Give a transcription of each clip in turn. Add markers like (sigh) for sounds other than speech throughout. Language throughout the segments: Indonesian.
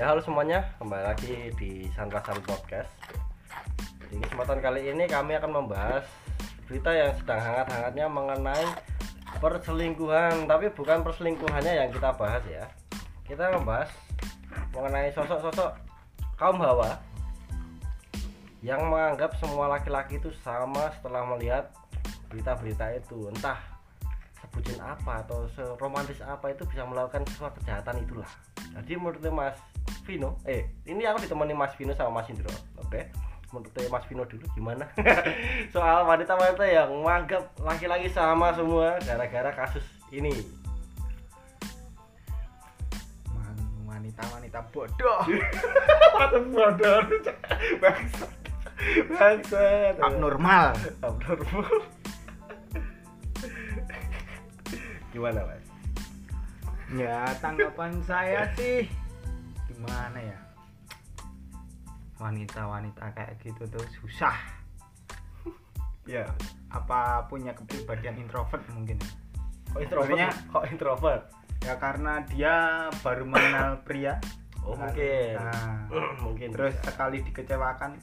Ya halo semuanya, kembali lagi di Sanrasan Podcast. Di kesempatan kali ini kami akan membahas berita yang sedang hangat-hangatnya mengenai perselingkuhan, tapi bukan perselingkuhannya yang kita bahas ya. Kita membahas mengenai sosok-sosok kaum hawa yang menganggap semua laki-laki itu sama setelah melihat berita-berita itu, entah sebutin apa atau seromantis apa itu bisa melakukan sesuatu kejahatan itulah. Jadi menurut Mas Vino, eh ini aku ditemani Mas Vino sama Mas Indro, oke? Menurut Mas Vino dulu gimana (laughs) soal wanita-wanita yang menganggap laki-laki sama semua gara-gara kasus ini? wanita-wanita bodoh (laughs) Waduh bodoh, bangsa, bangsa, abnormal abnormal. Gimana Mas? ya tanggapan saya sih gimana ya wanita-wanita kayak gitu tuh susah (laughs) Ya, apa punya kepribadian introvert mungkin ya? kok introvert? Kok introvert? ya karena dia baru mengenal pria Oh mungkin. Nah, (clears throat) mungkin. terus bisa. sekali dikecewakan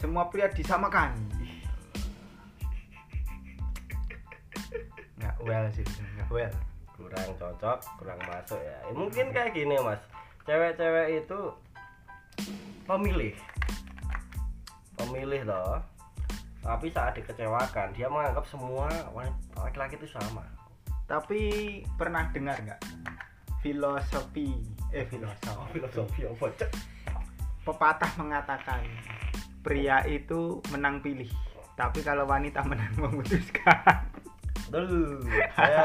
semua pria disamakan (laughs) nggak well sih nggak well kurang cocok, kurang masuk ya. Ya, Mungkin kayak gini mas, cewek-cewek itu pemilih, pemilih loh. Tapi saat dikecewakan, dia menganggap semua laki-laki itu sama. tapi pernah dengar nggak filosofi eh filosofi Oh, filosofi apa cek? pepatah mengatakan pria itu menang pilih tapi kalau wanita menang (laughs) memutuskan Betul. Saya,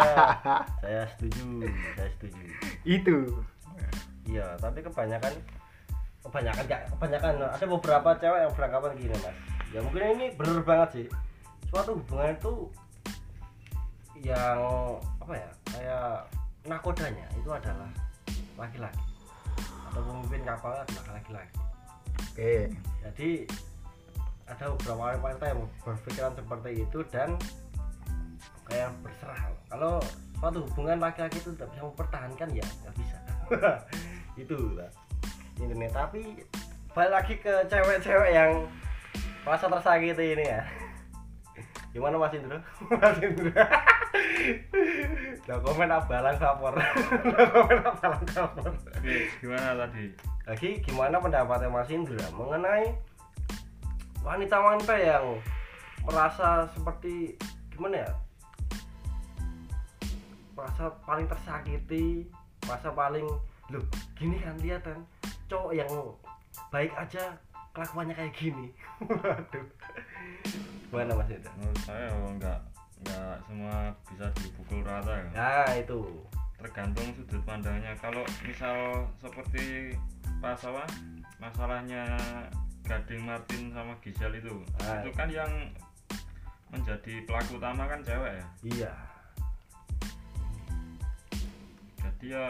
saya setuju, saya setuju. itu Iya, tapi kebanyakan kebanyakan nggak kebanyakan ada beberapa cewek yang beranggapan gini mas. Ya mungkin ini bener banget sih. Suatu hubungan itu yang apa ya kayak nakodanya itu adalah laki-laki atau pemimpin kapalnya adalah laki-laki. oke Jadi ada beberapa wanita yang berpikiran seperti itu dan kayak berserah. Kalau suatu hubungan laki-laki itu tidak bisa mempertahankan ya nggak bisa. (laughs) itu lah intinya. Tapi balik lagi ke cewek-cewek yang merasa tersakiti ini ya. Gimana Mas Indro? (laughs) Mas Indro. Udah komen abalang kapor. Udah (laughs) komen abalang kapor. Oke, gimana tadi? Lagi gimana pendapatnya Mas Indra mengenai wanita-wanita yang merasa seperti gimana ya? Merasa paling tersakiti, merasa paling loh gini kan lihat kan cowok yang baik aja kelakuannya kayak gini. (laughs) Waduh. Gimana Mas Indra? Menurut saya enggak enggak semua bisa dipukul rata ya. Nah itu Tergantung sudut pandangnya. Kalau misal seperti pas apa masalahnya Gading Martin sama Gisel itu, Ah. itu kan yang menjadi pelaku utama kan cewek ya. iya. Jadi ya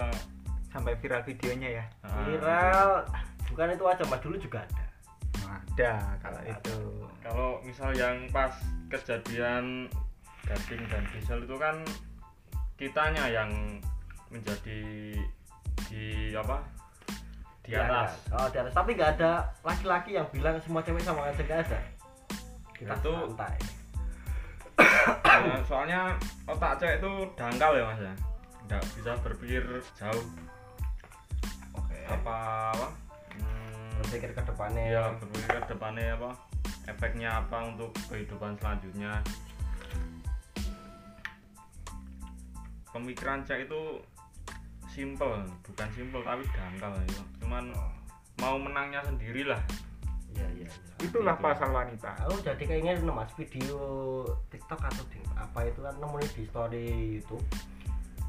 sampai viral videonya ya ah, Viral bukan itu aja Mas dulu juga ada. ada kalau itu kalau misal yang pas kejadian Gading dan Gisel itu kan kitanya yang menjadi di apa di atas Oh, di atas. Tapi nggak ada laki-laki yang bilang semua cewek sama aja nggak ada. Kita Itu- santai. Ya, (coughs) soalnya otak cewek itu dangkal ya mas ya nggak bisa berpikir jauh. Apa apa hmm, Berpikir ke depannya. ya berpikir ke depannya apa efeknya apa untuk kehidupan selanjutnya pemikiran cewek itu simple bukan simple tapi dangkal ya. cuman mau menangnya sendiri lah Iya, iya, iya. itulah Itu. pasal wanita Aku jadi kayaknya ini mas video TikTok atau di apa itu kan nemuin di story itu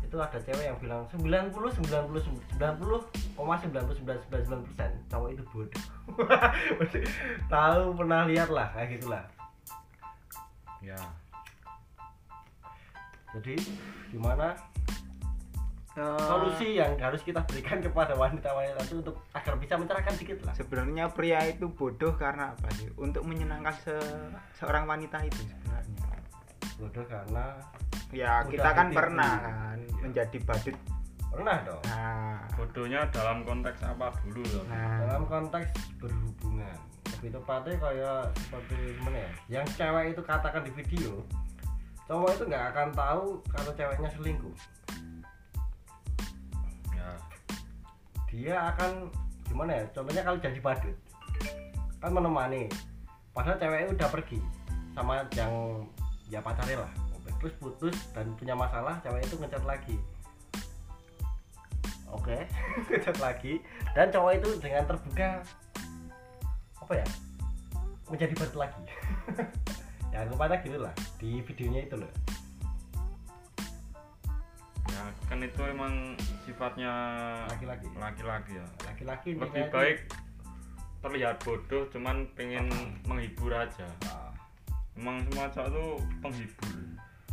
itu ada cewek yang bilang 90 90 90 99 persen. Cowok itu bodoh. (laughs) Tahu pernah lihat lah kayak gitulah. Ya. Jadi gimana? Eh, solusi yang harus kita berikan kepada wanita-wanita itu untuk agar bisa mencerahkan dikit lah. Sebenarnya pria itu bodoh karena apa sih? Untuk menyenangkan se- seorang wanita itu bodoh karena ya kita kan ditipu. pernah kan Iya. menjadi badut. Pernah dong. Nah, bodohnya dalam konteks apa dulu loh? Nah. Dalam konteks berhubungan. Lebih tepatnya kayak seperti mana ya? Yang cewek itu katakan di video cowok itu nggak akan tahu kalau ceweknya selingkuh. Ya. Dia akan gimana ya? Contohnya kalau jadi badut kan menemani padahal ceweknya udah pergi sama yang ya pacarnya lah. Terus putus dan punya masalah cewek itu ngechat lagi. Oke (laughs) ngechat lagi. Dan cowok itu dengan terbuka apa ya menjadi badut lagi. (laughs) Ya anggapannya gitu lah di videonya itu loh. Ya kan itu emang sifatnya laki-laki. laki-laki ya. Laki-laki lebih baik terlihat bodoh cuman pengen menghibur aja. Ah, emang semua cowok tuh penghibur.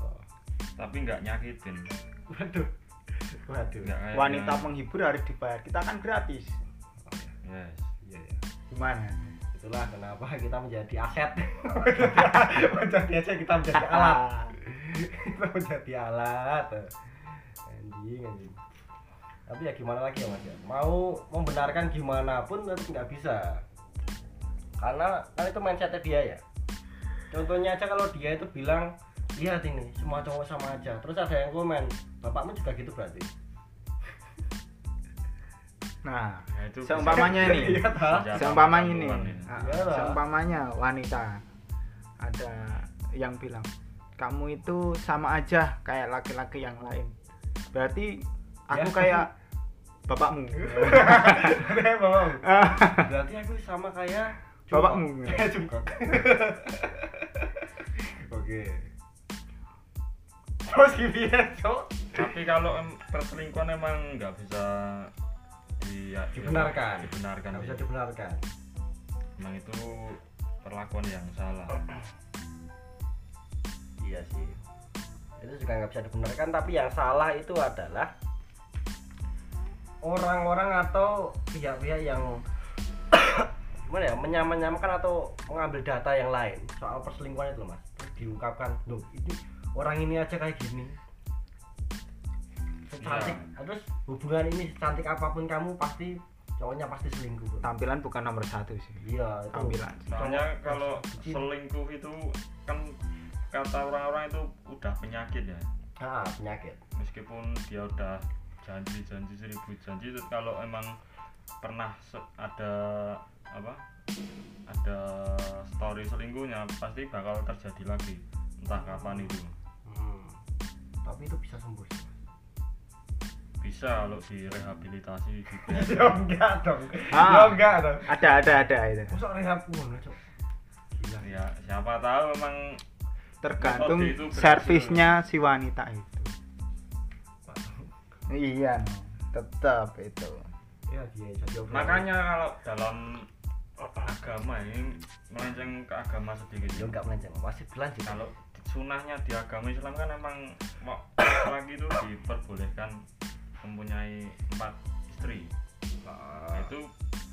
Oh. tapi nggak nyakitin. Waduh. Waduh. Nggak kayak wanita yang- penghibur harus dibayar. Kita kan gratis. Yes iya ya gimana? Itulah kenapa kita menjadi aset. (laughs) Menjadi aset kita menjadi alat. Kita menjadi alat. Anjing anjing. Tapi ya gimana lagi ya mas ya? Mau membenarkan gimana pun tetap nggak bisa. Karena kan itu mindsetnya dia ya contohnya aja kalau dia itu bilang lihat ini semua cowok sama aja terus ada yang komen bapakmu juga gitu berarti nah ya itu seumpamanya ini Iya, seumpamanya ini ya. Iya lah. seumpamanya wanita ada yang bilang kamu itu sama aja kayak laki-laki yang lain berarti aku Ya. kayak bapakmu. (laughs) Ah, (laughs) berarti aku sama kayak Bapakmu. (laughs) Kayak jungkok. Oke. (laughs) Terus gimana, Cok? tapi kalau em- perselingkuhan emang nggak bisa di, ya- Dibenarkan. dibenarkan Nggak bisa dibenarkan. emang itu perlakuan yang salah (clears throat) Iya sih. Itu juga nggak bisa dibenarkan, tapi yang salah itu adalah orang-orang atau pihak-pihak yang (clears throat) gimana ya menyaman-nyamakan atau mengambil data yang lain soal perselingkuhan itu loh mas diungkapkan loh ini orang ini aja kayak gini. Secantik terus hubungan ini secantik apa pun kamu pasti cowoknya pasti selingkuh. Bro. tampilan bukan nomor satu sih. Iya itu. Tampilan soalnya kalau selingkuh itu kan kata orang-orang itu udah penyakit ya. Ah penyakit. Meskipun dia udah janji-janji seribu janji itu kalau emang pernah ada apa ada story selingkuhnya pasti bakal terjadi lagi entah kapan itu. Hmm. tapi itu bisa sembuh sih bisa kalau direhabilitasi di (laughs) ya enggak dong. Ah. ya enggak dong. ada ada ada itu. Masa rehab pun cok? Ya siapa tahu emang tergantung itu servisnya si wanita itu. Iya tetap itu. Ya dia jadi obrolan. makanya kalau dalam agama ini melenceng ke agama sedikit. Ya enggak melenceng masih berlanjut. Kalau sunahnya di agama Islam kan emang lagi itu diperbolehkan mempunyai empat istri. Ah, Nah, itu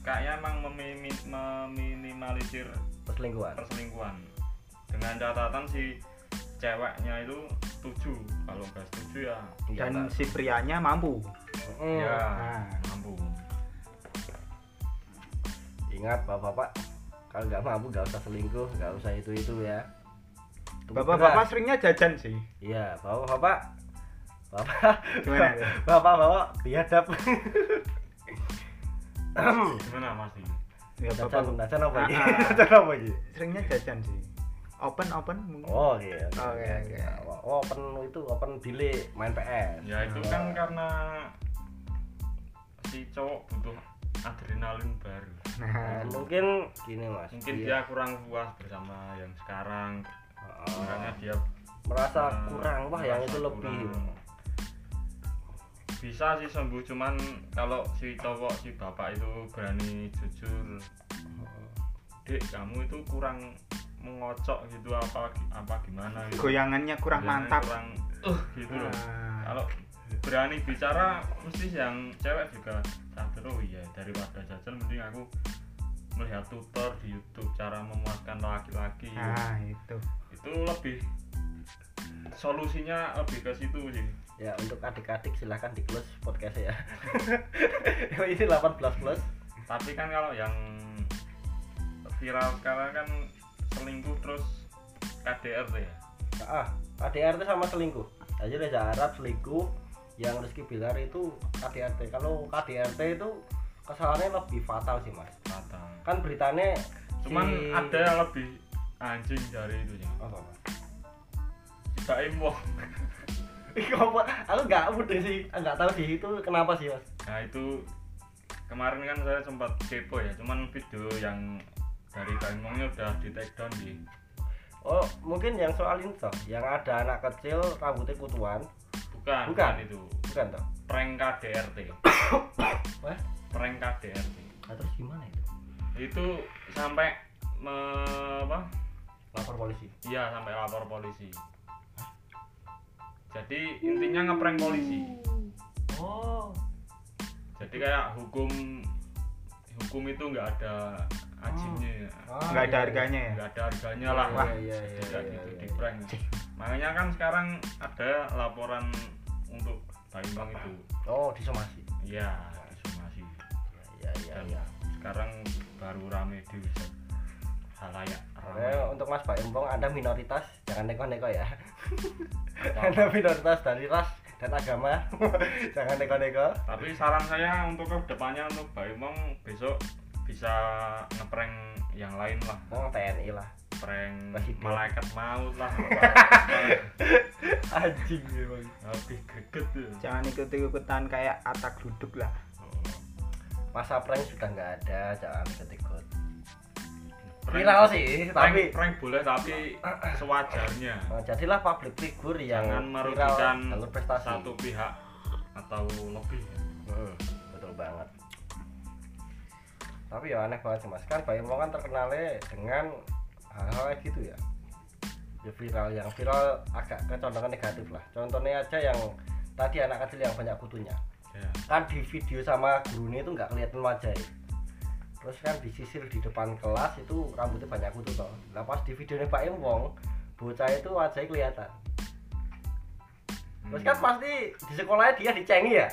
kayaknya emang memimi- meminimalisir perselingkuhan. perselingkuhan. Dengan catatan si ceweknya itu setuju kalau nggak setuju ya Iya, dan si prianya mampu. Mm. ya Nah. mampu ingat bapak-bapak kalau nggak mampu nggak usah selingkuh nggak usah itu itu ya bapak-bapak seringnya jajan sih. Iya bapak-bapak. Bapak Gimana (laughs) bapak-bapak biadab. Gimana mas? Ini ya jajan bapak jajan apa ini? Ah, ah. (laughs) jajan apa ini? Seringnya jajan sih. Open open mungkin. Oh iya Oke, oke. oh, open itu open bilik main PS ya itu kan karena si cowok butuh adrenalin baru. Nah, mungkin gini mas. mungkin dia dia kurang puas bersama yang sekarang. Ah, makanya dia merasa eh, kurang wah yang itu lebih. kurang. bisa sih sembuh cuman kalau si cowok si bapak itu berani jujur dek kamu itu kurang mengocok gitu apa apa gimana? Gitu goyangannya kurang Goyangannya mantap. kurang uh gitu loh. Nah, kalau berani bicara mesti yang cewek juga sadar oh iya daripada jajan mending aku melihat tutor di YouTube cara memuaskan laki-laki. Nah itu. Itu lebih solusinya lebih ke situ sih. Ya untuk adik-adik silahkan di close podcastnya ya (laughs) ini 18 plus. Tapi kan kalau yang viral sekarang kan selingkuh terus KDRT ya? Ah KDRT sama selingkuh. Aja Reza Arab selingkuh yang Rizky Bilar itu KDRT kalau KDRT itu kesalahannya lebih fatal sih mas. Fatal. Kan beritanya cuman si- ada yang lebih anjing dari itu ya apa mas? Wong. (laughs) Ih, apa? Aku nggak mudah sih, nggak tahu sih itu kenapa sih mas. nah itu kemarin kan saya sempat kepo ya. Cuman video yang dari Baim Wongnya udah di take down di Oh, mungkin yang soal toh, yang ada anak kecil rambutnya kutuan, bukan Bukan. itu. Bukan toh? prank KDRT (coughs) Wah, prank KDRT nah, terus gimana itu? itu sampai me, apa? Lapor polisi. iya sampai lapor polisi. Jadi intinya ngeprank polisi. Oh, jadi kayak hukum hukum itu nggak ada ajibnya Ah, nggak ada iya, harganya ya? Nggak ada harganya lah. Iya, Wah, iya, iya, tidak iya, gitu iya. di prank makanya kan sekarang ada laporan untuk Baimbang itu Oh, disomasi. iya disomasi Ya, ya, dan ya. sekarang baru rame di halayak Oke, ramai untuk Mas Pak Embong, Anda minoritas, jangan neko-neko ya. (laughs) Anda minoritas dari ras dan agama, (laughs) jangan neko-neko. tapi saran saya untuk ke depannya untuk Baimbang besok bisa ngeprank yang lain lah Oh, TNI lah. prank Presiden. malaikat maut lah (laughs) Anjing memang. lebih greget tuh jangan ikut-ikutan kayak atak duduk lah Oh. Masa prank sudah nggak ada, jangan ikut-ikut. Prank- Viral sih, prank, tapi prank boleh tapi (clears throat) sewajarnya Nah, jadilah public figure yang jangan merugikan prestasi. satu pihak atau lebih Hmm, betul banget. Tapi ya aneh banget sih mas. Kan Bayi Mo kan terkenalnya dengan hal-hal kayak gitu ya. Ya viral yang viral agak kecondongan negatif lah. Contohnya aja yang tadi anak kecil yang banyak kutunya. ya Kan di video sama gurunya itu nggak kelihatan wajah Terus kan disisir di depan kelas itu rambutnya banyak kutu toh. Nah pas di videonya Pak Wong, bocah itu wajahnya kelihatan. Terus kan pasti di sekolahnya dia dicengi ya.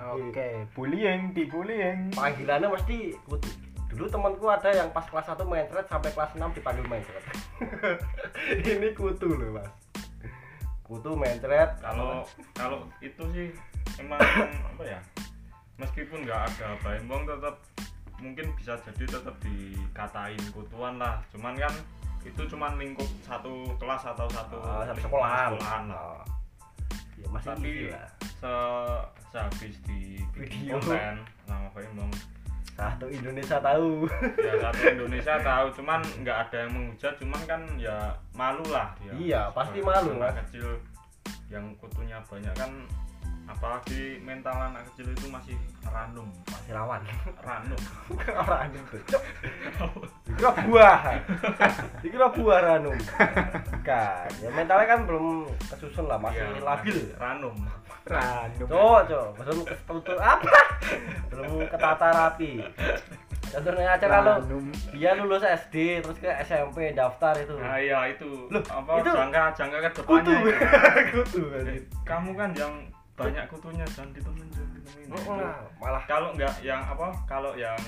Oke. Bullying di bullying panggilannya mesti kutu dulu temanku ada yang pas kelas 1 mencret sampai kelas 6 dipanggil mencret (laughs) ini kutu loh mas. Kutu mencret kalau kalau itu sih emang (coughs) apa ya? Meskipun nggak ada baimbong tetap mungkin bisa jadi tetap dikatain kutuan lah. Cuman kan itu cuman lingkup satu kelas atau satu Ah, satu sekolahan. sekolahan lah. Ah. Ya masih tapi lah se sehabis di Video. konten sama baimbong satu Indonesia tahu ya satu Indonesia tahu cuman nggak ada yang menghujat cuman kan ya malu lah dia Iya, pasti malu, Mas. kecil yang kutunya banyak kan apalagi mental anak kecil itu masih random. Masih rawan. Random. Orang itu dikira buah. Dikira buah ranum kan ya mentalnya kan belum kesusun lah masih Iya, labil. random. Random. Cok, cok, belum ketutup apa? belum ketata rapi. Contohnya aja kalau random. dia lulus SD terus ke SMP daftar itu. nah iya itu. Loh, apa itu jangka jangka ke kutu. depannya kutu. (laughs) Eh, kamu kan yang banyak kutunya jangan ditemen jangan ditemen Heeh, malah kalau nggak yang apa kalau yang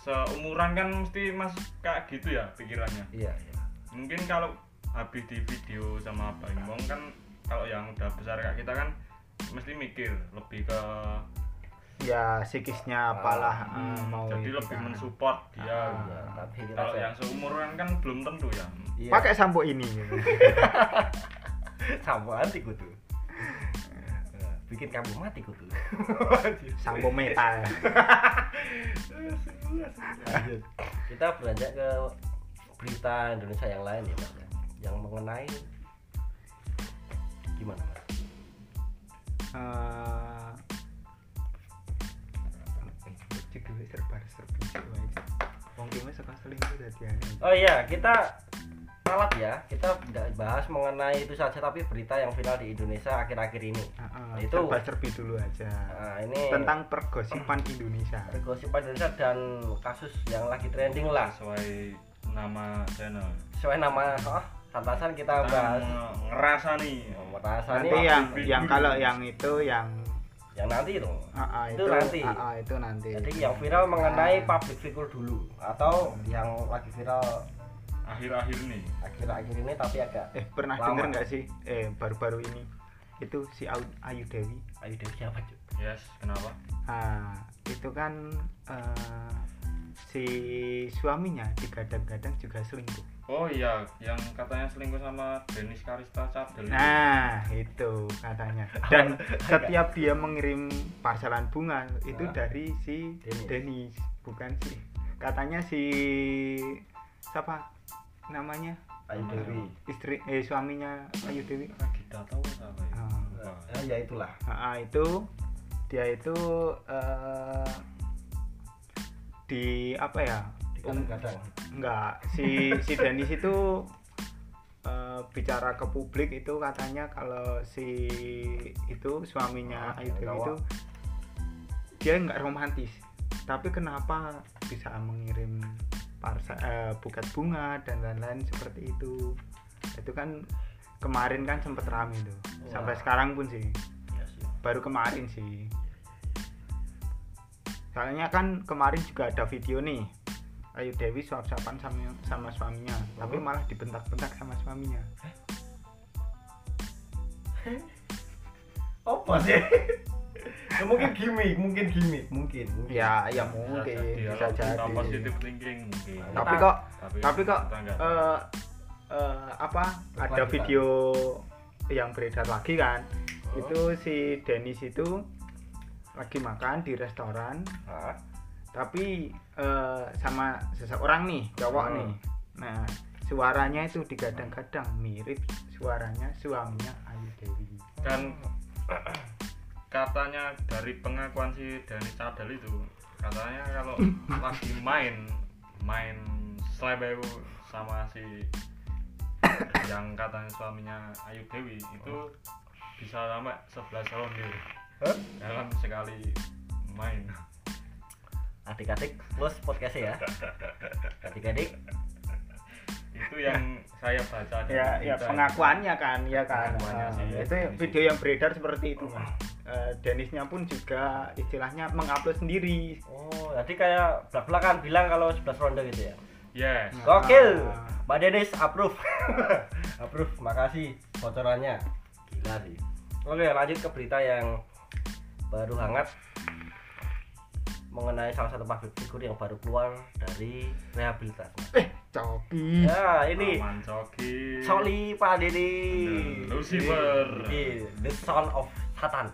seumuran kan mesti mas kayak gitu ya pikirannya iya, iya. mungkin kalau habis di video sama Bang Mong kan kalau yang udah besar kayak kita kan mesti mikir lebih ke ya psikisnya apalah hmm, mau jadi itu lebih kan. mensupport dia Iya, gitu. tapi kita kalau yang seumuran kan belum tentu ya iya. pakai sampo ini (laughs) gitu. sampo anti kutu. Bikin kamu mati kutu. sampo metal. Kita beranjak ke berita Indonesia yang lain ya Mas ya. Yang mengenai gimana Mas? eh cek dulu serba serbi aja wong kene suka selingkuh dadi aneh Oh iya, kita ralat ya. Kita tidak bahas mengenai itu saja tapi berita yang viral di Indonesia akhir-akhir ini. Heeh, Itu- serbi dulu aja. Nah, ini tentang pergosipan Indonesia. gosip Indonesia dan kasus yang lagi trending lah. Sesuai nama channel. Sesuai nama oh, santasan kita Kita bahas. ngerasa nih. Merasa nanti nih. yang yang kalau yang itu yang yang nanti itu. Ah, ah, Itu itu, nanti. ah, ah, itu nanti. Jadi yang viral mengenai public figure dulu atau yang lagi viral akhir-akhir nih akhir-akhir ini tapi agak eh pernah Lama. denger nggak sih eh baru-baru ini itu si Ayu Dewi ayo Dewi siapa cuy yes kenapa ah itu kan eh, si suaminya digadang-gadang juga selingkuh oh iya yang katanya selingkuh sama Denis Karista Cadel. Nah, itu katanya. (laughs) Dan setiap dia mengirim parcelan bunga itu Nah. dari si Denis. Denis, bukan si katanya si siapa namanya? Ayu Dewi Istri eh suaminya Ayu Dewi. Ragita tahu apa ya Ah. Lupa. Ah, ya itulah Ah, itu dia itu eh, di apa ya? Kadang-kadang enggak si si Denis itu eh, bicara ke publik itu katanya kalau si itu suaminya Ayu yang Dewi itu dia nggak romantis tapi kenapa bisa mengirim parsa eh, buket bunga dan lain-lain seperti itu. Itu kan kemarin kan sempet rame tuh. Sampai Wah. sekarang pun sih. Ya sih. Baru kemarin sih. Soalnya kan kemarin juga ada video nih. Ayu Dewi suap-suapan sama, sama suaminya. Tapi Oh. malah dibentak-bentak sama suaminya. Apa sih (laughs) mungkin gimmick mungkin gimmick mungkin mungkin. Ya ya Bisa mungkin jadi, bisa jadi. kita positive thinking mungkin. Tapi kok tapi, tapi kok eh, eh, apa ada video yang beredar lagi kan? Oh. itu si Dennis itu lagi makan di restoran. Hah? tapi eh, sama seseorang nih cowok Hmm. nih. Nah suaranya itu digadang-gadang mirip suaranya suaminya Ayu Dewi. Dan (clears throat) katanya dari pengakuan si Denis Cadel itu katanya kalau (laughs) lagi main main slebeu sama si (coughs) yang katanya suaminya Ayu Dewi itu bisa sampai 11 ronde Hah? dalam sekali main. Adik-adik plus podcast ya. (laughs) Adik-adik. Itu yang saya baca di ya ya pengakuannya kan ya kan. Pengakuannya Nah, sih. itu video yang beredar seperti itu mas Eh, Dennisnya pun juga istilahnya mengupload sendiri oh jadi kayak belak-belakan bilang kalau 11 ronde gitu ya yes Nah. Gokil. Mbak Denis approve. (laughs) approve. Makasih bocorannya. Gila sih. Oke, lanjut ke berita yang baru hangat mengenai salah satu public figure yang baru keluar dari rehabilitasi. eh coki Ya, ini Aman Coki Soli Pak. The Lucifer. The son of Satan.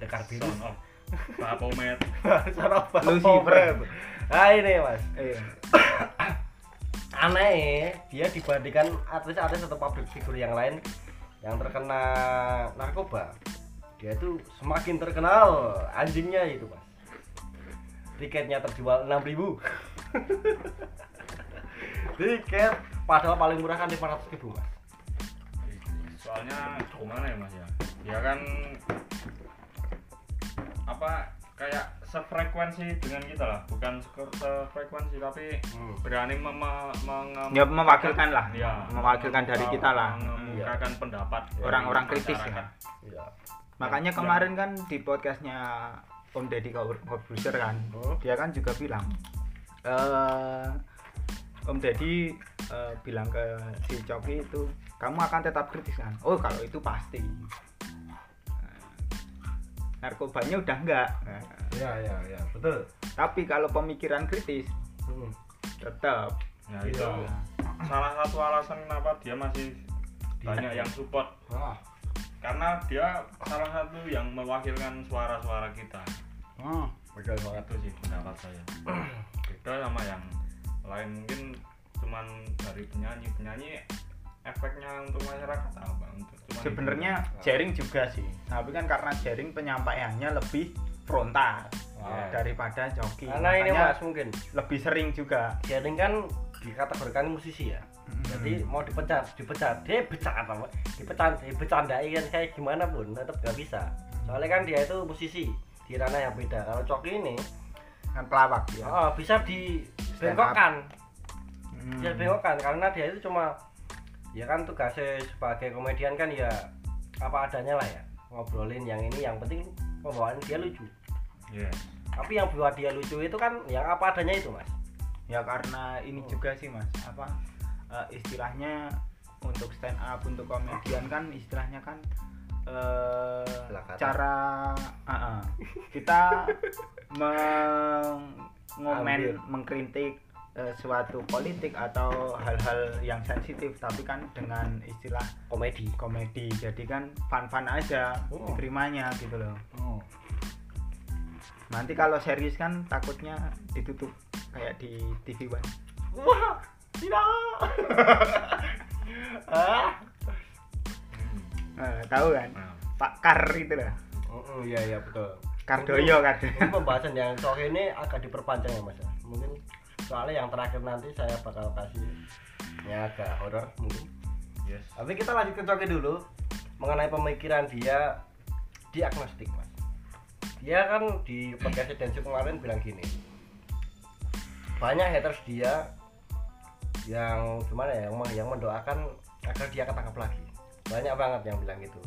The Carbinus. son of Baphomet son (laughs) of Lucifer. Nah ini mas, eh (coughs) aneh dia dibandingkan artis-artis atau public figure yang lain yang terkena narkoba. Dia itu semakin terkenal anjingnya itu mas. Tiketnya terjual 6000 (laughs) tiket padahal paling murah kan 500 ribu mas. Soalnya gimana ya mas ya? Dia kan apa kayak sefrekuensi dengan kita lah bukan se- sefrekuensi tapi Hmm. berani mem Ya, mewakilkan lah. ya, Mewakilkan dari kita lah. mengemukakan pendapat dari Orang-orang kritis masyarakat. Iya. makanya Yang- kemarin kan di podcastnya Om Deddy Corbuzier kan Hmm. dia kan juga bilang eh Om Deddy eh, bilang ke si Coki itu kamu akan tetap kritis kan oh kalau itu pasti narkobanya udah enggak. Nah, iya iya iya betul. Tapi kalau pemikiran kritis Hmm. tetap nah itu. Iya. salah satu alasan kenapa dia masih banyak yang support. Wah. karena dia salah satu yang mewakilkan suara-suara kita. Oh, betul banget itu sih pendapat saya. Beda sama yang lain mungkin cuman dari penyanyi penyanyi efeknya untuk masyarakat apa? Untuk sebenarnya Nah. jaring juga sih. Tapi kan karena jaring penyampaiannya lebih frontal Wah. daripada Coki karena ini mas mungkin. lebih sering juga. Jaring kan dikategorikan musisi ya. Jadi mau dipecat dipecat dia becat apa? Dipecat dibecandai kan kayak gimana pun tetap gak bisa. Soalnya kan dia itu musisi di ranah yang beda. Kalau Coki ini kan pelawak ya. Oh, bisa dibengkokkan Hmm. dia bengokkan karena dia itu cuma ya kan tugasnya sebagai komedian kan ya apa adanya lah ya ngobrolin yang ini yang penting pembawaan dia lucu Yes. tapi yang buat dia lucu itu kan yang apa adanya itu mas ya karena ini Oh. juga sih mas apa eh, istilahnya untuk stand up untuk komedian kan istilahnya kan kata. cara ah, ah. kita (laughs) mengomen Ambil. mengkritik eh, suatu politik atau hal-hal yang sensitif tapi kan dengan istilah komedi. komedi. Jadi kan fun-fun aja Oh. diterimanya gitu loh. Nanti kalau serius kan takutnya ditutup kayak di TV One. Wah tidak. (laughs) Ah. Eh, tahu kan? Nah, Pak Kar itu lah Mm, iya iya betul. Kardoyo kan. pembahasan yang soal ini agak diperpanjang ya mas? Mungkin soalnya yang terakhir nanti saya bakal kasih ya agak horor mungkin. Yes. tapi kita lanjut ke Coki dulu mengenai pemikiran dia diagnostik mas. Dia kan di podcast Densu kemarin bilang gini banyak haters dia yang gimana ya yang, yang mendoakan agar dia ketangkap lagi. Banyak banget yang bilang gitu.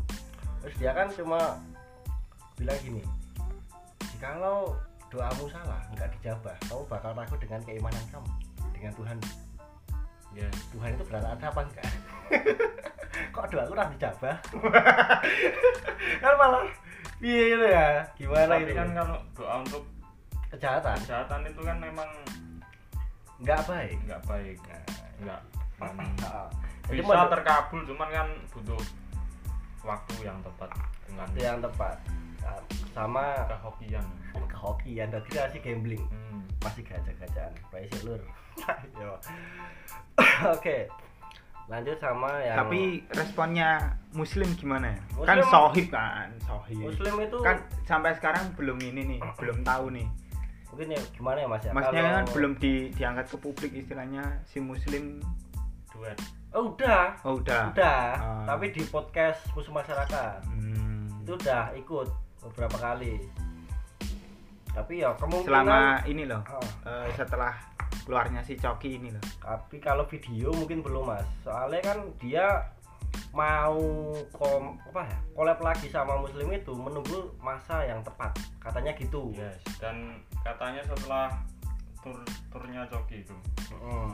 Terus dia kan cuma bilang gini jikalau doamu salah nggak dijabah kamu bakal ragu dengan keimanan kamu dengan Tuhan. Yes. Tuhan itu benar ada apa enggak? (laughs) Kok doaku udah dijabah? (laughs) Kan malah iya gitu ya? Gimana Tapi itu? kan kalau doa untuk kejahatan? kejahatan itu kan memang nggak baik. Nggak baik. Nggak hmm, (clears throat) Ah, jadi bisa menurut- terkabul cuman kan butuh waktu yang tepat dengan yang tepat. Nah, sama kehokian. kehokian dan tidak sih gambling. Hmm. masih gajah-gajahan price lur. (laughs) Yo. (coughs) oke. Lanjut sama yang tapi responnya muslim gimana ya? Muslim- kan sohib kan sohib muslim itu kan sampai sekarang belum ini nih (coughs) belum tahu nih. Mungkin ya gimana ya mas? Ya maksudnya kan Kalau- belum di, diangkat ke publik istilahnya si muslim. Duet. oh udah. Oh udah. Udah. Ah. tapi di podcast musuh masyarakat. Hmm. itu udah ikut beberapa kali tapi ya kemungkinan selama ini loh Ah, eh, setelah keluarnya si Coki ini loh tapi kalau video mungkin belum mas soalnya kan dia mau kom apa ya collab lagi sama muslim itu menunggu masa yang tepat katanya gitu Yes. Dan katanya setelah tur turnya Coki itu. Mm.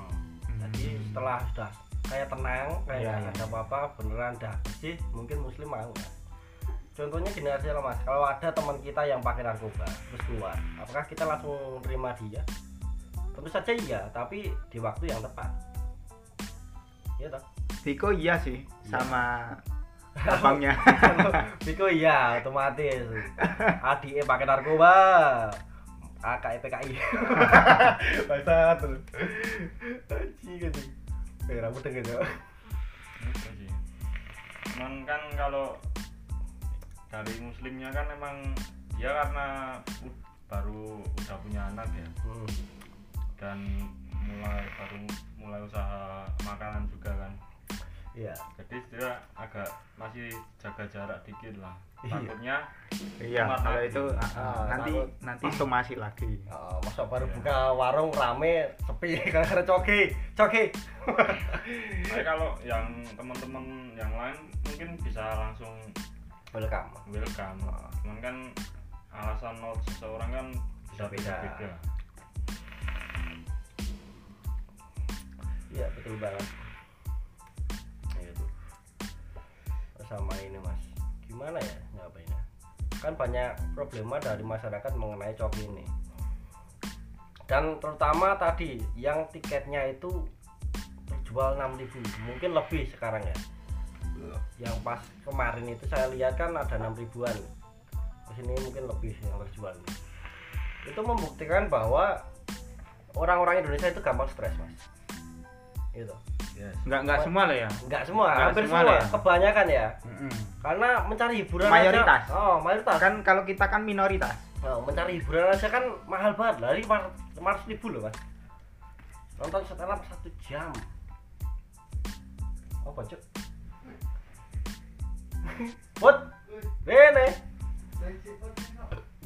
jadi Hmm. setelah sudah kayak tenang kayak nggak iya. ada apa-apa beneran dah bersih mungkin muslim mau ya contohnya gini aja lah mas. Kalau ada teman kita yang pakai narkoba terus keluar apakah kita langsung terima dia? Tentu saja iya tapi di waktu yang tepat. Iya toh? Viko iya sih Iya. sama (laughs) abangnya. (laughs) Biko iya otomatis. Adi pakai narkoba. AKI PKI. (laughs) Bahasa tuh Anjing anjing. Eh rambut gitu. Cuman kan kalau dari muslimnya kan emang dia karena baru udah punya anak ya hmm. dan mulai baru mulai usaha makanan juga kan Iya jadi dia agak masih jaga jarak dikit lah Iya. takutnya iya kalau itu Ah, nanti takut. nanti somasi lagi Oh, masa baru Iya. buka warung rame sepi karena coki coki tapi kalau yang teman-teman yang lain mungkin bisa langsung welcome. Welcome. Cuman kan alasan mau seseorang kan bisa Beda. beda-beda. Iya betul banget. Iya tuh. sama ini mas. Gimana ya ngapainnya kan banyak problema dari masyarakat mengenai coki ini. Dan terutama tadi yang tiketnya itu terjual 6000 mungkin lebih sekarang ya yang pas kemarin itu saya lihat kan ada 6000an sini mungkin lebih yang terjual. Itu membuktikan bahwa orang-orang Indonesia itu gampang stres mas. Itu yes. Nggak nggak semua loh ya? nggak semua Nggak hampir semua semua, ya? kebanyakan ya. Mm-mm. karena mencari hiburan Mayoritas. aja, oh mayoritas. Kan kalau kita kan minoritas. Oh, mencari hiburan aja kan mahal banget lah ini lima ratus ribu loh mas. Nonton up satu jam. Apa cuk Bud, ini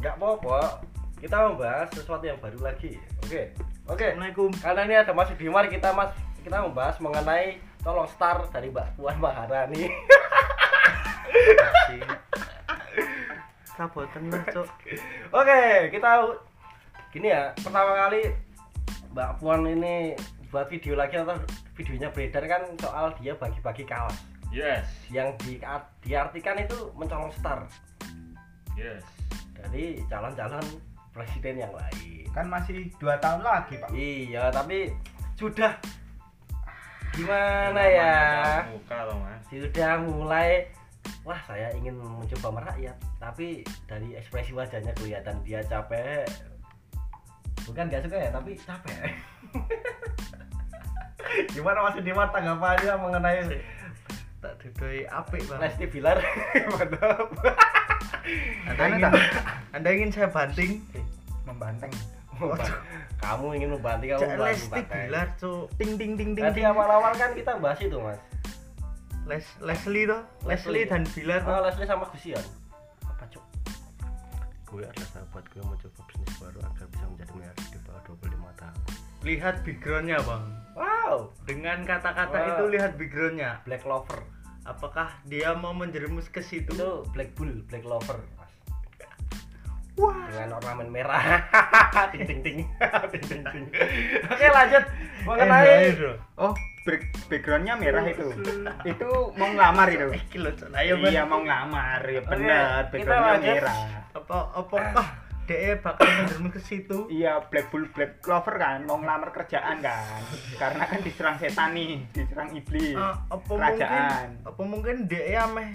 nggak apa-apa. Kita membahas sesuatu yang baru lagi. Oke oke. Assalamualaikum. Karena ini ada Mas Bimar kita Mas. Kita membahas mengenai tolong star dari Mbak Puan Maharani. (laughs) Sabotan lah, Cok. Oke, kita gini ya. Pertama kali Mbak Puan ini buat video lagi atau videonya beredar kan soal dia bagi-bagi kaos yes yang di, diartikan itu mencolong star yes dari calon-calon presiden yang lain. Kan masih dua tahun lagi, Pak. Iya, tapi sudah gimana ya? muka loh mas Sudah mulai wah saya ingin mencoba merakyat, tapi dari ekspresi wajahnya kelihatan dia capek. Bukan gak suka ya, tapi capek. gimana Mas Dimas tanggapannya mengenai tak dudoi apik bang. Lesti Bilar? (laughs) Mantap. anda ingin, anda ingin saya banting? Membanteng. kamu ingin membanting kamu Cak membanting Lesti. Bilar cuk. Ting ting ting ting Tadi awal-awal kan kita bahas itu mas. Les Leslie toh? Leslie. Leslie dan Bilar Oh, Leslie sama Gusian Apa cuk? gue adalah sahabat gue mencoba bisnis baru agar bisa menjadi miliar di bawah 25 tahun. Lihat backgroundnya bang. Wow. Dengan kata-kata Wah. itu lihat backgroundnya. Black Lover apakah dia mau menjerumus ke situ? Itu Black Bull, Black Lover mas. Wah. Dengan ornamen merah. (laughs) Ting ting ting. (laughs) Ting ting ting. Oke lanjut. Mengenai Oh, back- backgroundnya merah itu. itu mau ngelamar itu. (laughs) iya, mau ngelamar. Ya benar, backgroundnya merah. apa apakah dia bakal menjerumus ke situ Iya, Black Bull Black Clover kan mau ngelamar kerjaan kan. Karena kan diserang setan nih, diserang iblis. Ah, apa Kerajaan. mungkin apa mungkin dia meh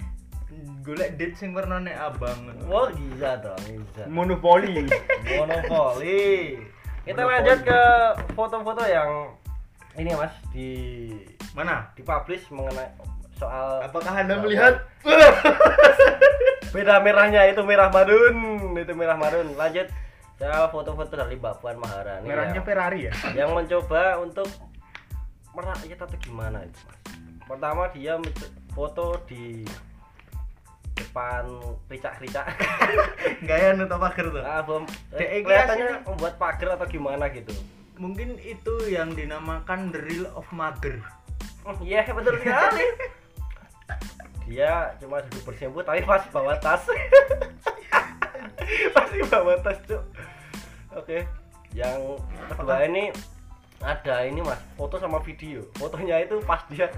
golek date sing warnane abang Oh bisa dong bisa Monopoli. (laughs) Monopoli Kita lanjut ke foto-foto yang Ini mas Di mana Dipublish mengenai Soal apakah anda melihat? (laughs) Beda merahnya itu merah madun itu merah madun. Lanjut. Saya foto-foto dari Mbak Puan Maharani Merahnya yang, Ferrari ya. yang mencoba untuk merakyat atau gimana itu mas? Pertama dia foto di depan ricak-ricak. (laughs) Gaya nutup pagar tuh? Nah, bom, eh, kelihatannya membuat pagar atau gimana gitu. Mungkin itu yang dinamakan the real of mager. Oh, iya betul sekali (laughs) dia cuma duduk bersimpu tapi masih bawa tas. (laughs) Masih bawa tas cuk. Oke yang kedua ini ada ini mas. Foto sama video. Fotonya itu pas dia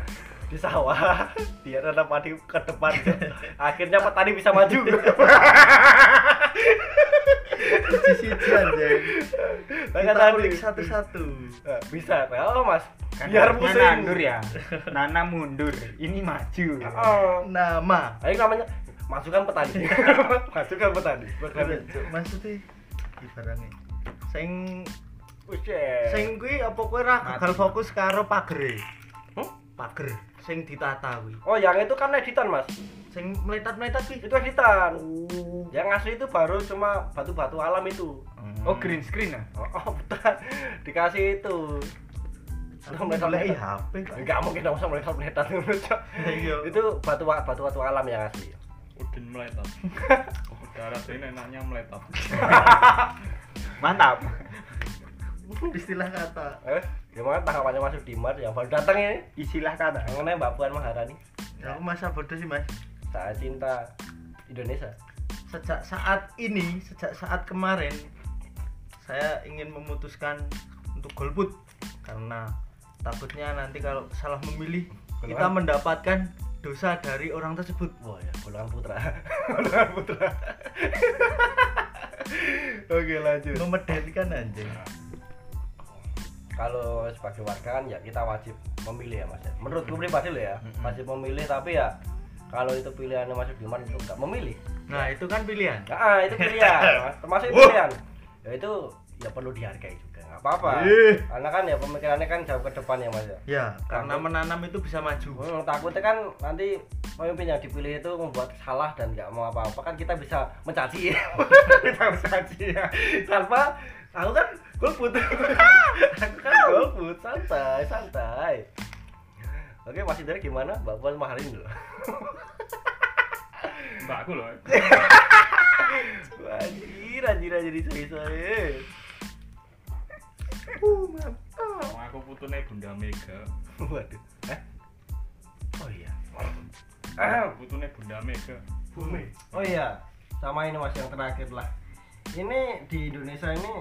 di sawah (laughs) dia ada padi ke depan akhirnya petani bisa maju (laughs) sisi anjing kita tadi. ulik satu-satu Eh, bisa oh mas Kan biar pusing nandur ya. Nana mundur, ini maju. oh. nama Ayo namanya masukkan petani (laughs) masukkan petani Cuk, maksudnya ibaratnya sing Buset. sing kuwi apa kowe ra gagal fokus karo pagere Hmm? pager sing ditata kuwi Oh, yang itu kan editan, Mas. Sing meletat-meletat kuwi Itu editan. Yang asli itu baru cuma batu-batu alam itu. Oh, green screen ya? Oh, oh betul. Dikasih itu. Aku golek HP Pak. Enggak mungkin dong sama meletat-meletat Iya. Itu batu batu-batu alam yang asli. udin meletot (laughs) udara sini enaknya meletot (laughs) Mantap. (laughs) istilah kata Eh, gimana tanggapannya Mas Dimas yang baru datang ini? Istilah kata. Mengenai Mbak Puan Maharani aku masa bodoh sih mas saat cinta Indonesia. sejak saat ini sejak saat kemarin saya ingin memutuskan untuk golput karena takutnya nanti kalau salah memilih kita Golongan? mendapatkan dosa dari orang tersebut Wah ya, golongan putra. (laughs) golongan putra. (laughs) Oke, lanjut. memedenikan anjing kalau sebagai warga kan ya kita wajib memilih ya mas ya. menurutku pribadi loh ya wajib memilih tapi ya kalau itu pilihannya Mas Diman itu nggak memilih. Nah itu kan pilihan. Nah itu pilihan. (laughs) Mas. termasuk itu pilihan. Ya itu ya perlu dihargai juga nggak apa-apa. Karena kan ya pemikirannya kan jauh ke depan ya mas ya. Ya karena Takut. menanam itu bisa maju. Hmm, takutnya kan nanti pemimpin yang dipilih itu membuat salah dan nggak mau apa-apa. Kan kita bisa mencaci. (laughs) Kita bisa mencaci ya. Tanpa aku kan golput. (laughs) Aku kan golput. Santai santai oke masih dari gimana? Mbak Puan Maharani dulu. Mbakku loh. Anjir anjir anjir sorry sorry. Uh mantap. Aku aku putune Bunda Mega. waduh. Eh? Oh iya. Ah, putune Bunda Mega. Bumi. oh iya sama ini mas yang terakhir lah. Ini di Indonesia ini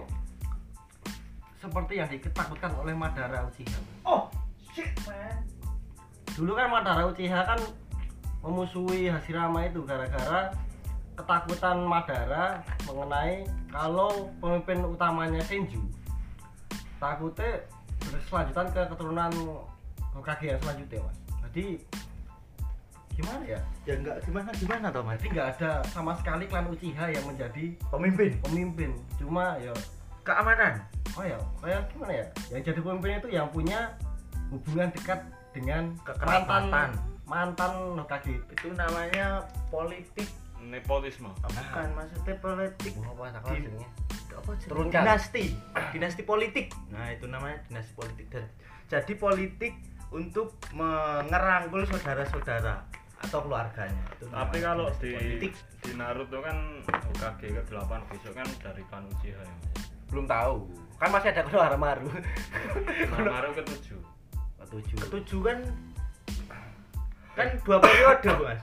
seperti yang diketakutkan oleh Madara Uchiha Oh, shit man. Dulu kan Madara Uchiha kan memusuhi Hashirama itu gara-gara ketakutan Madara mengenai kalau pemimpin utamanya Senju takutnya berselanjutan ke keturunan Hokage yang selanjutnya mas. Jadi gimana ya? Ya enggak gimana gimana toh, Mas? jadi nggak ada sama sekali klan Uchiha yang menjadi Pemimpin? Pemimpin. Cuma ya keamanan. oh ya kayak gimana ya? Yang jadi pemimpin itu yang punya hubungan dekat dengan Kekerabatan. mantan mantan Hokage itu namanya politik. Nepotisme. Oh, bukan maksudnya politik. apa tak Di- apa? Turunkan. dinasti dinasti politik nah itu namanya dinasti politik dan jadi politik untuk mengerangkul saudara-saudara atau keluarganya itu Tapi kalau di politik di Naruto kan Hokage ke-8 besok kan dari Klan Uchiha ya. Belum tahu kan masih ada keluar maru Namaru ke-7. Tujuh ketujuh kan kan dua periode mas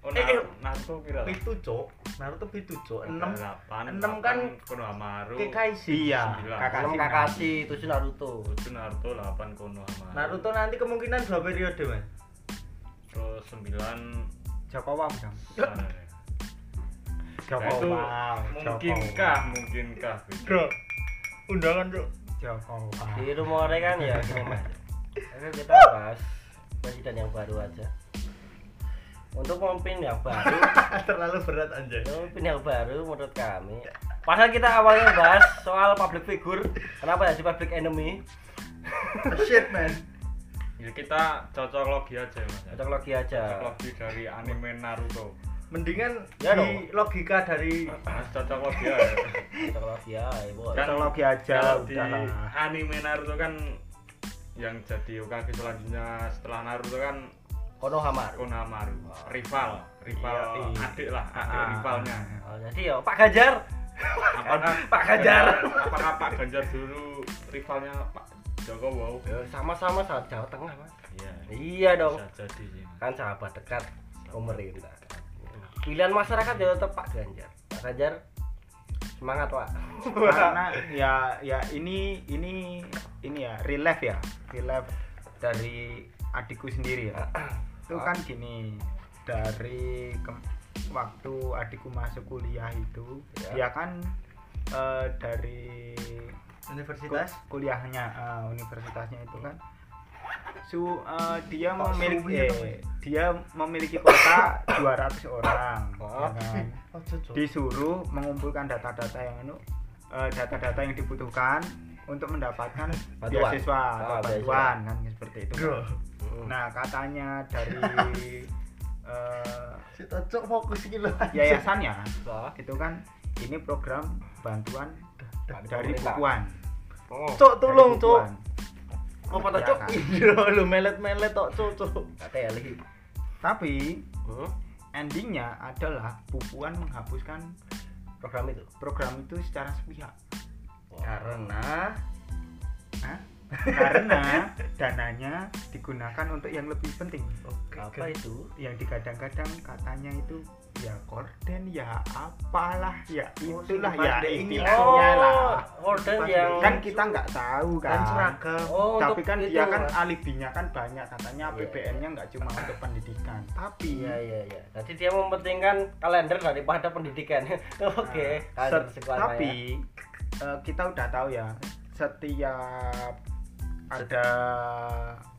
Oh, Eh, eh. Naruto kira itu cok Naruto itu cok enam 8, enam kan Konohamaru. Kekaishi Iya. Kakashi. Kakashi tujuh Naruto Tujuh Naruto 8 Konohamaru. Naruto nanti kemungkinan dua periode mas terus 9 Joko Wam dong. sana ya. Joko Nah, itu Wam. mungkinkah mungkinkah bro undangan cok Joko Wam. di rumornya kan ya mas Oke, kita bahas presiden yang baru aja. Untuk pemimpin yang baru. (laughs) Terlalu berat anjay pemimpin yang baru menurut kami. Padahal kita awalnya bahas soal public figure. Kenapa ya si public enemy? (laughs) Shit man. Ya kita cocok logi aja ya, mas. Ya. cocok logi aja. Cocok logi dari anime Naruto. Mendingan Ya di dong. logika dari mas cocok logi (laughs) aja. Cocok logi ya bos Kan- Teknologi aja kalau di anime Naruto kan yang jadi Hokage selanjutnya setelah Naruto kan Konohamaru. Konohamaru. Rival rival Iya, iya. adik lah adik Ah. rivalnya. Oh, jadi ya Pak Ganjar. Apakah Pak Ganjar. apakah Pak Ganjar dulu rivalnya Pak Jokowi Ya, sama-sama saat Jawa Tengah mas iya. Iya dong. Jadi sih kan sahabat dekat pemerintah. pilihan masyarakat ya tetap Pak Ganjar. Pak Ganjar semangat pak. Karena (laughs) ya ya ini ini ini ya relief ya, relief dari adikku sendiri ya. (clears throat) Itu kan gini dari ke- waktu adikku masuk kuliah itu Ya. dia kan eh, dari universitas ku- kuliahnya eh, universitasnya itu kan su eh, dia Pak memiliki eh, dia memiliki kota 200 orang Oh. ya kan? oh disuruh mengumpulkan data-data yang anu eh, data-data yang dibutuhkan untuk mendapatkan Bantuan. beasiswa atau Ah, beasiswa. bantuan kan seperti itu. Bro nah katanya dari (laughs) eh, si cocok fokus gitu yayasannya Wah. itu kan ini program bantuan dari bukuan. Oh. Cok tolong cok. oh pada cok kan. lu melet melet tok cok cok. Tapi hmm? endingnya adalah bukuan menghapuskan program itu? program itu secara sepihak karena Hah? karena (laughs) dananya digunakan untuk yang lebih penting. Oke. Apa itu? Yang digadang-gadang katanya itu ya korden ya apalah ya Oh, itulah si ya istilahnya lah oh dan Pas yang kan kita nggak tahu kan kan. seragam. Oh tapi kan dia kan Mas. alibinya kan banyak katanya Iya, APBN-nya nggak cuma untuk pendidikan. Tapi iya iya iya. Jadi dia mementingkan kalender daripada pendidikan. (laughs) Oke Nah, kalender set- eh, kita udah tahu ya setiap ada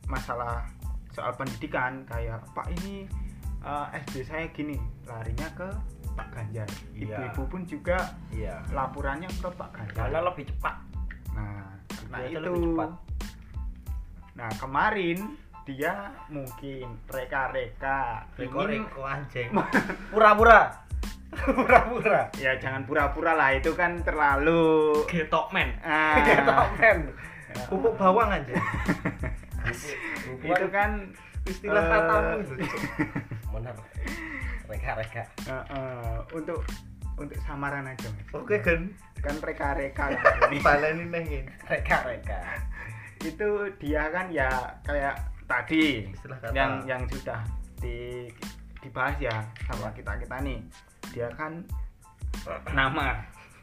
masalah soal pendidikan kayak Pak ini eh, SD saya gini larinya ke Pak Ganjar. Iya. ibu-ibu pun juga iya. laporannya ke Pak Ganjar. Karena lebih cepat. Nah nah itu lebih cepat. nah kemarin dia mungkin reka-reka reko ingin reko anjing. (laughs) Pura-pura pura-pura? Ya jangan pura-pura lah itu kan terlalu getok men ah, (laughs) men pupuk bawang anjing itu kan istilah katamu itu. (laughs) Cok. bener reka-reka. Eh, eh, untuk untuk samaran aja Mas. oke kan kan reka-reka. Ini. baleni neng ini reka-reka. Itu dia kan ya kayak tadi Istilah kata. yang yang sudah di dibahas ya sama kita kita nih dia kan nama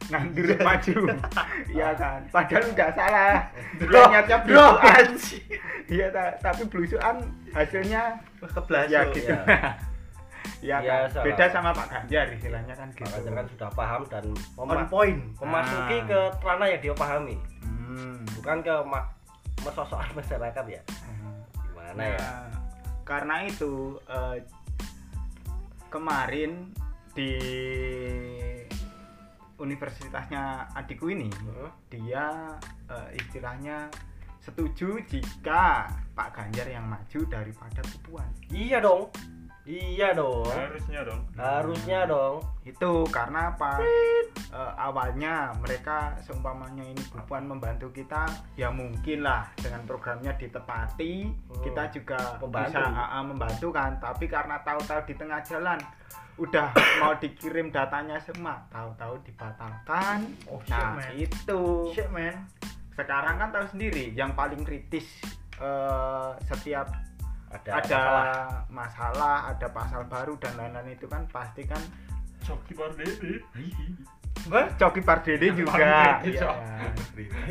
ngandur maju. (laughs) Iya kan? Padahal udah salah. Dia niatnya belusuan iya ta- tapi belusuan hasilnya Keblasuk. ya gitu. (laughs) Ya, ya kan? salah. beda sama Pak Ganjar istilahnya kan Pak gitu. Ganjar kan sudah paham dan On point. memasuki Ah. ke ranah yang dia pahami. Hmm. bukan ke ma- mesosokan (laughs) masyarakat ya? Gimana ya? Nah, karena itu eh, kemarin di universitasnya adikku ini Heeh. dia eh, istilahnya setuju jika Pak Ganjar yang maju daripada Pupuan iya dong iya dong. Harusnya dong. Harusnya dong. Itu karena apa? Eh, awalnya mereka seumpamanya ini Pupuan membantu kita ya mungkin lah dengan programnya ditepati. Hmm. kita juga Membantu. bisa ah, ah, membantu kan. Tapi karena tahu-tahu di tengah jalan udah (coughs) mau dikirim datanya semua tahu-tahu dibatalkan. Oh, shit, nah man. itu. Shit man. sekarang kan tahu sendiri yang paling kritis eh, setiap ada, ada masalah. masalah ada pasal baru dan lain-lain itu kan pasti kan Coki Pardede. Coki Pardede juga. Pardede. Cok.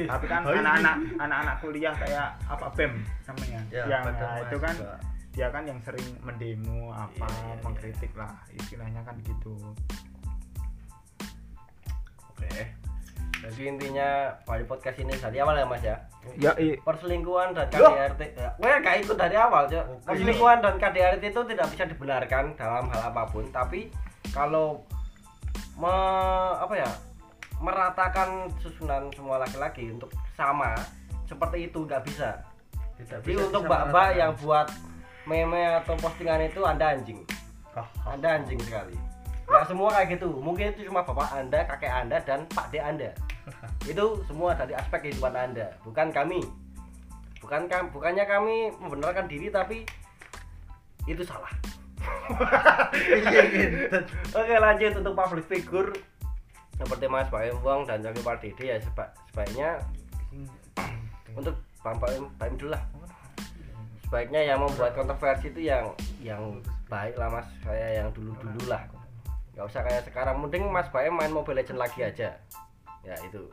tapi kan anak-anak anak-anak kuliah kayak apa BEM namanya? Ya, yang nah, itu kan Mahasiswa. dia kan yang sering mendemo apa Iya, iya, mengkritik lah istilahnya kan gitu. Oke jadi intinya pada podcast ini dari awal ya mas ya? Ya i, perselingkuhan dan. KDRT ya, well gak ikut dari awal Cok. perselingkuhan dan KDRT itu tidak bisa dibenarkan dalam hal apa pun tapi kalau me, apa ya meratakan susunan semua laki-laki untuk sama seperti itu nggak bisa. Tidak jadi bisa untuk mbak-mbak yang buat meme atau postingan itu anda anjing. Oh, anda anjing sekali nggak semua kayak gitu. Mungkin itu cuma bapak anda kakek anda dan pak de anda. (laughs) Itu semua dari aspek kehidupan anda bukan kami. Bukan kam bukannya kami membenarkan diri tapi itu salah. (laughs) Oke lanjut untuk public figure. Seperti Mas Pak Wong dan Joki Pardede ya seba- sebaiknya (coughs) untuk Pak Pak Pak dulu lah. Sebaiknya yang membuat kontroversi itu yang yang baik lah mas. Saya yang dulu dulu lah nggak usah kayak sekarang mending mas Baim main Mobile Legend lagi aja. Ya itu.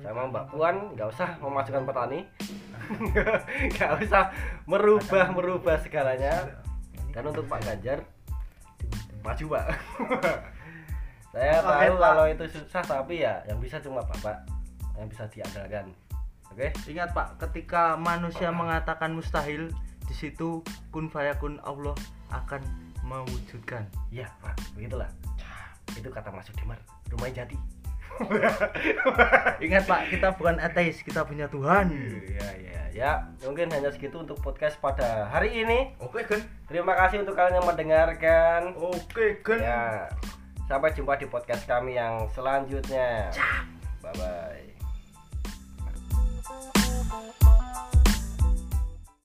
Sama Mbak Puan nggak usah memasukkan petani. (laughs) Nggak usah merubah merubah segalanya. Dan untuk Pak Ganjar maju Pak. (laughs) Saya tahu kalau itu susah tapi ya yang bisa cuma Bapak yang bisa diandalkan. Oke? Ingat Pak, ketika manusia mengatakan mustahil, di situ kun fayakun Allah akan mewujudkan. Iya, Pak, begitulah. Itu kata Mas Sudiman, rumahnya jadi. (laughs) Ingat Pak, kita bukan ateis, kita punya Tuhan. Iya, iya, ya. Mungkin hanya segitu untuk podcast pada hari ini. Oke, Gen. Terima kasih untuk kalian yang mendengarkan. Oke, Gen. Ya. Sampai jumpa di podcast kami yang selanjutnya. Bye bye.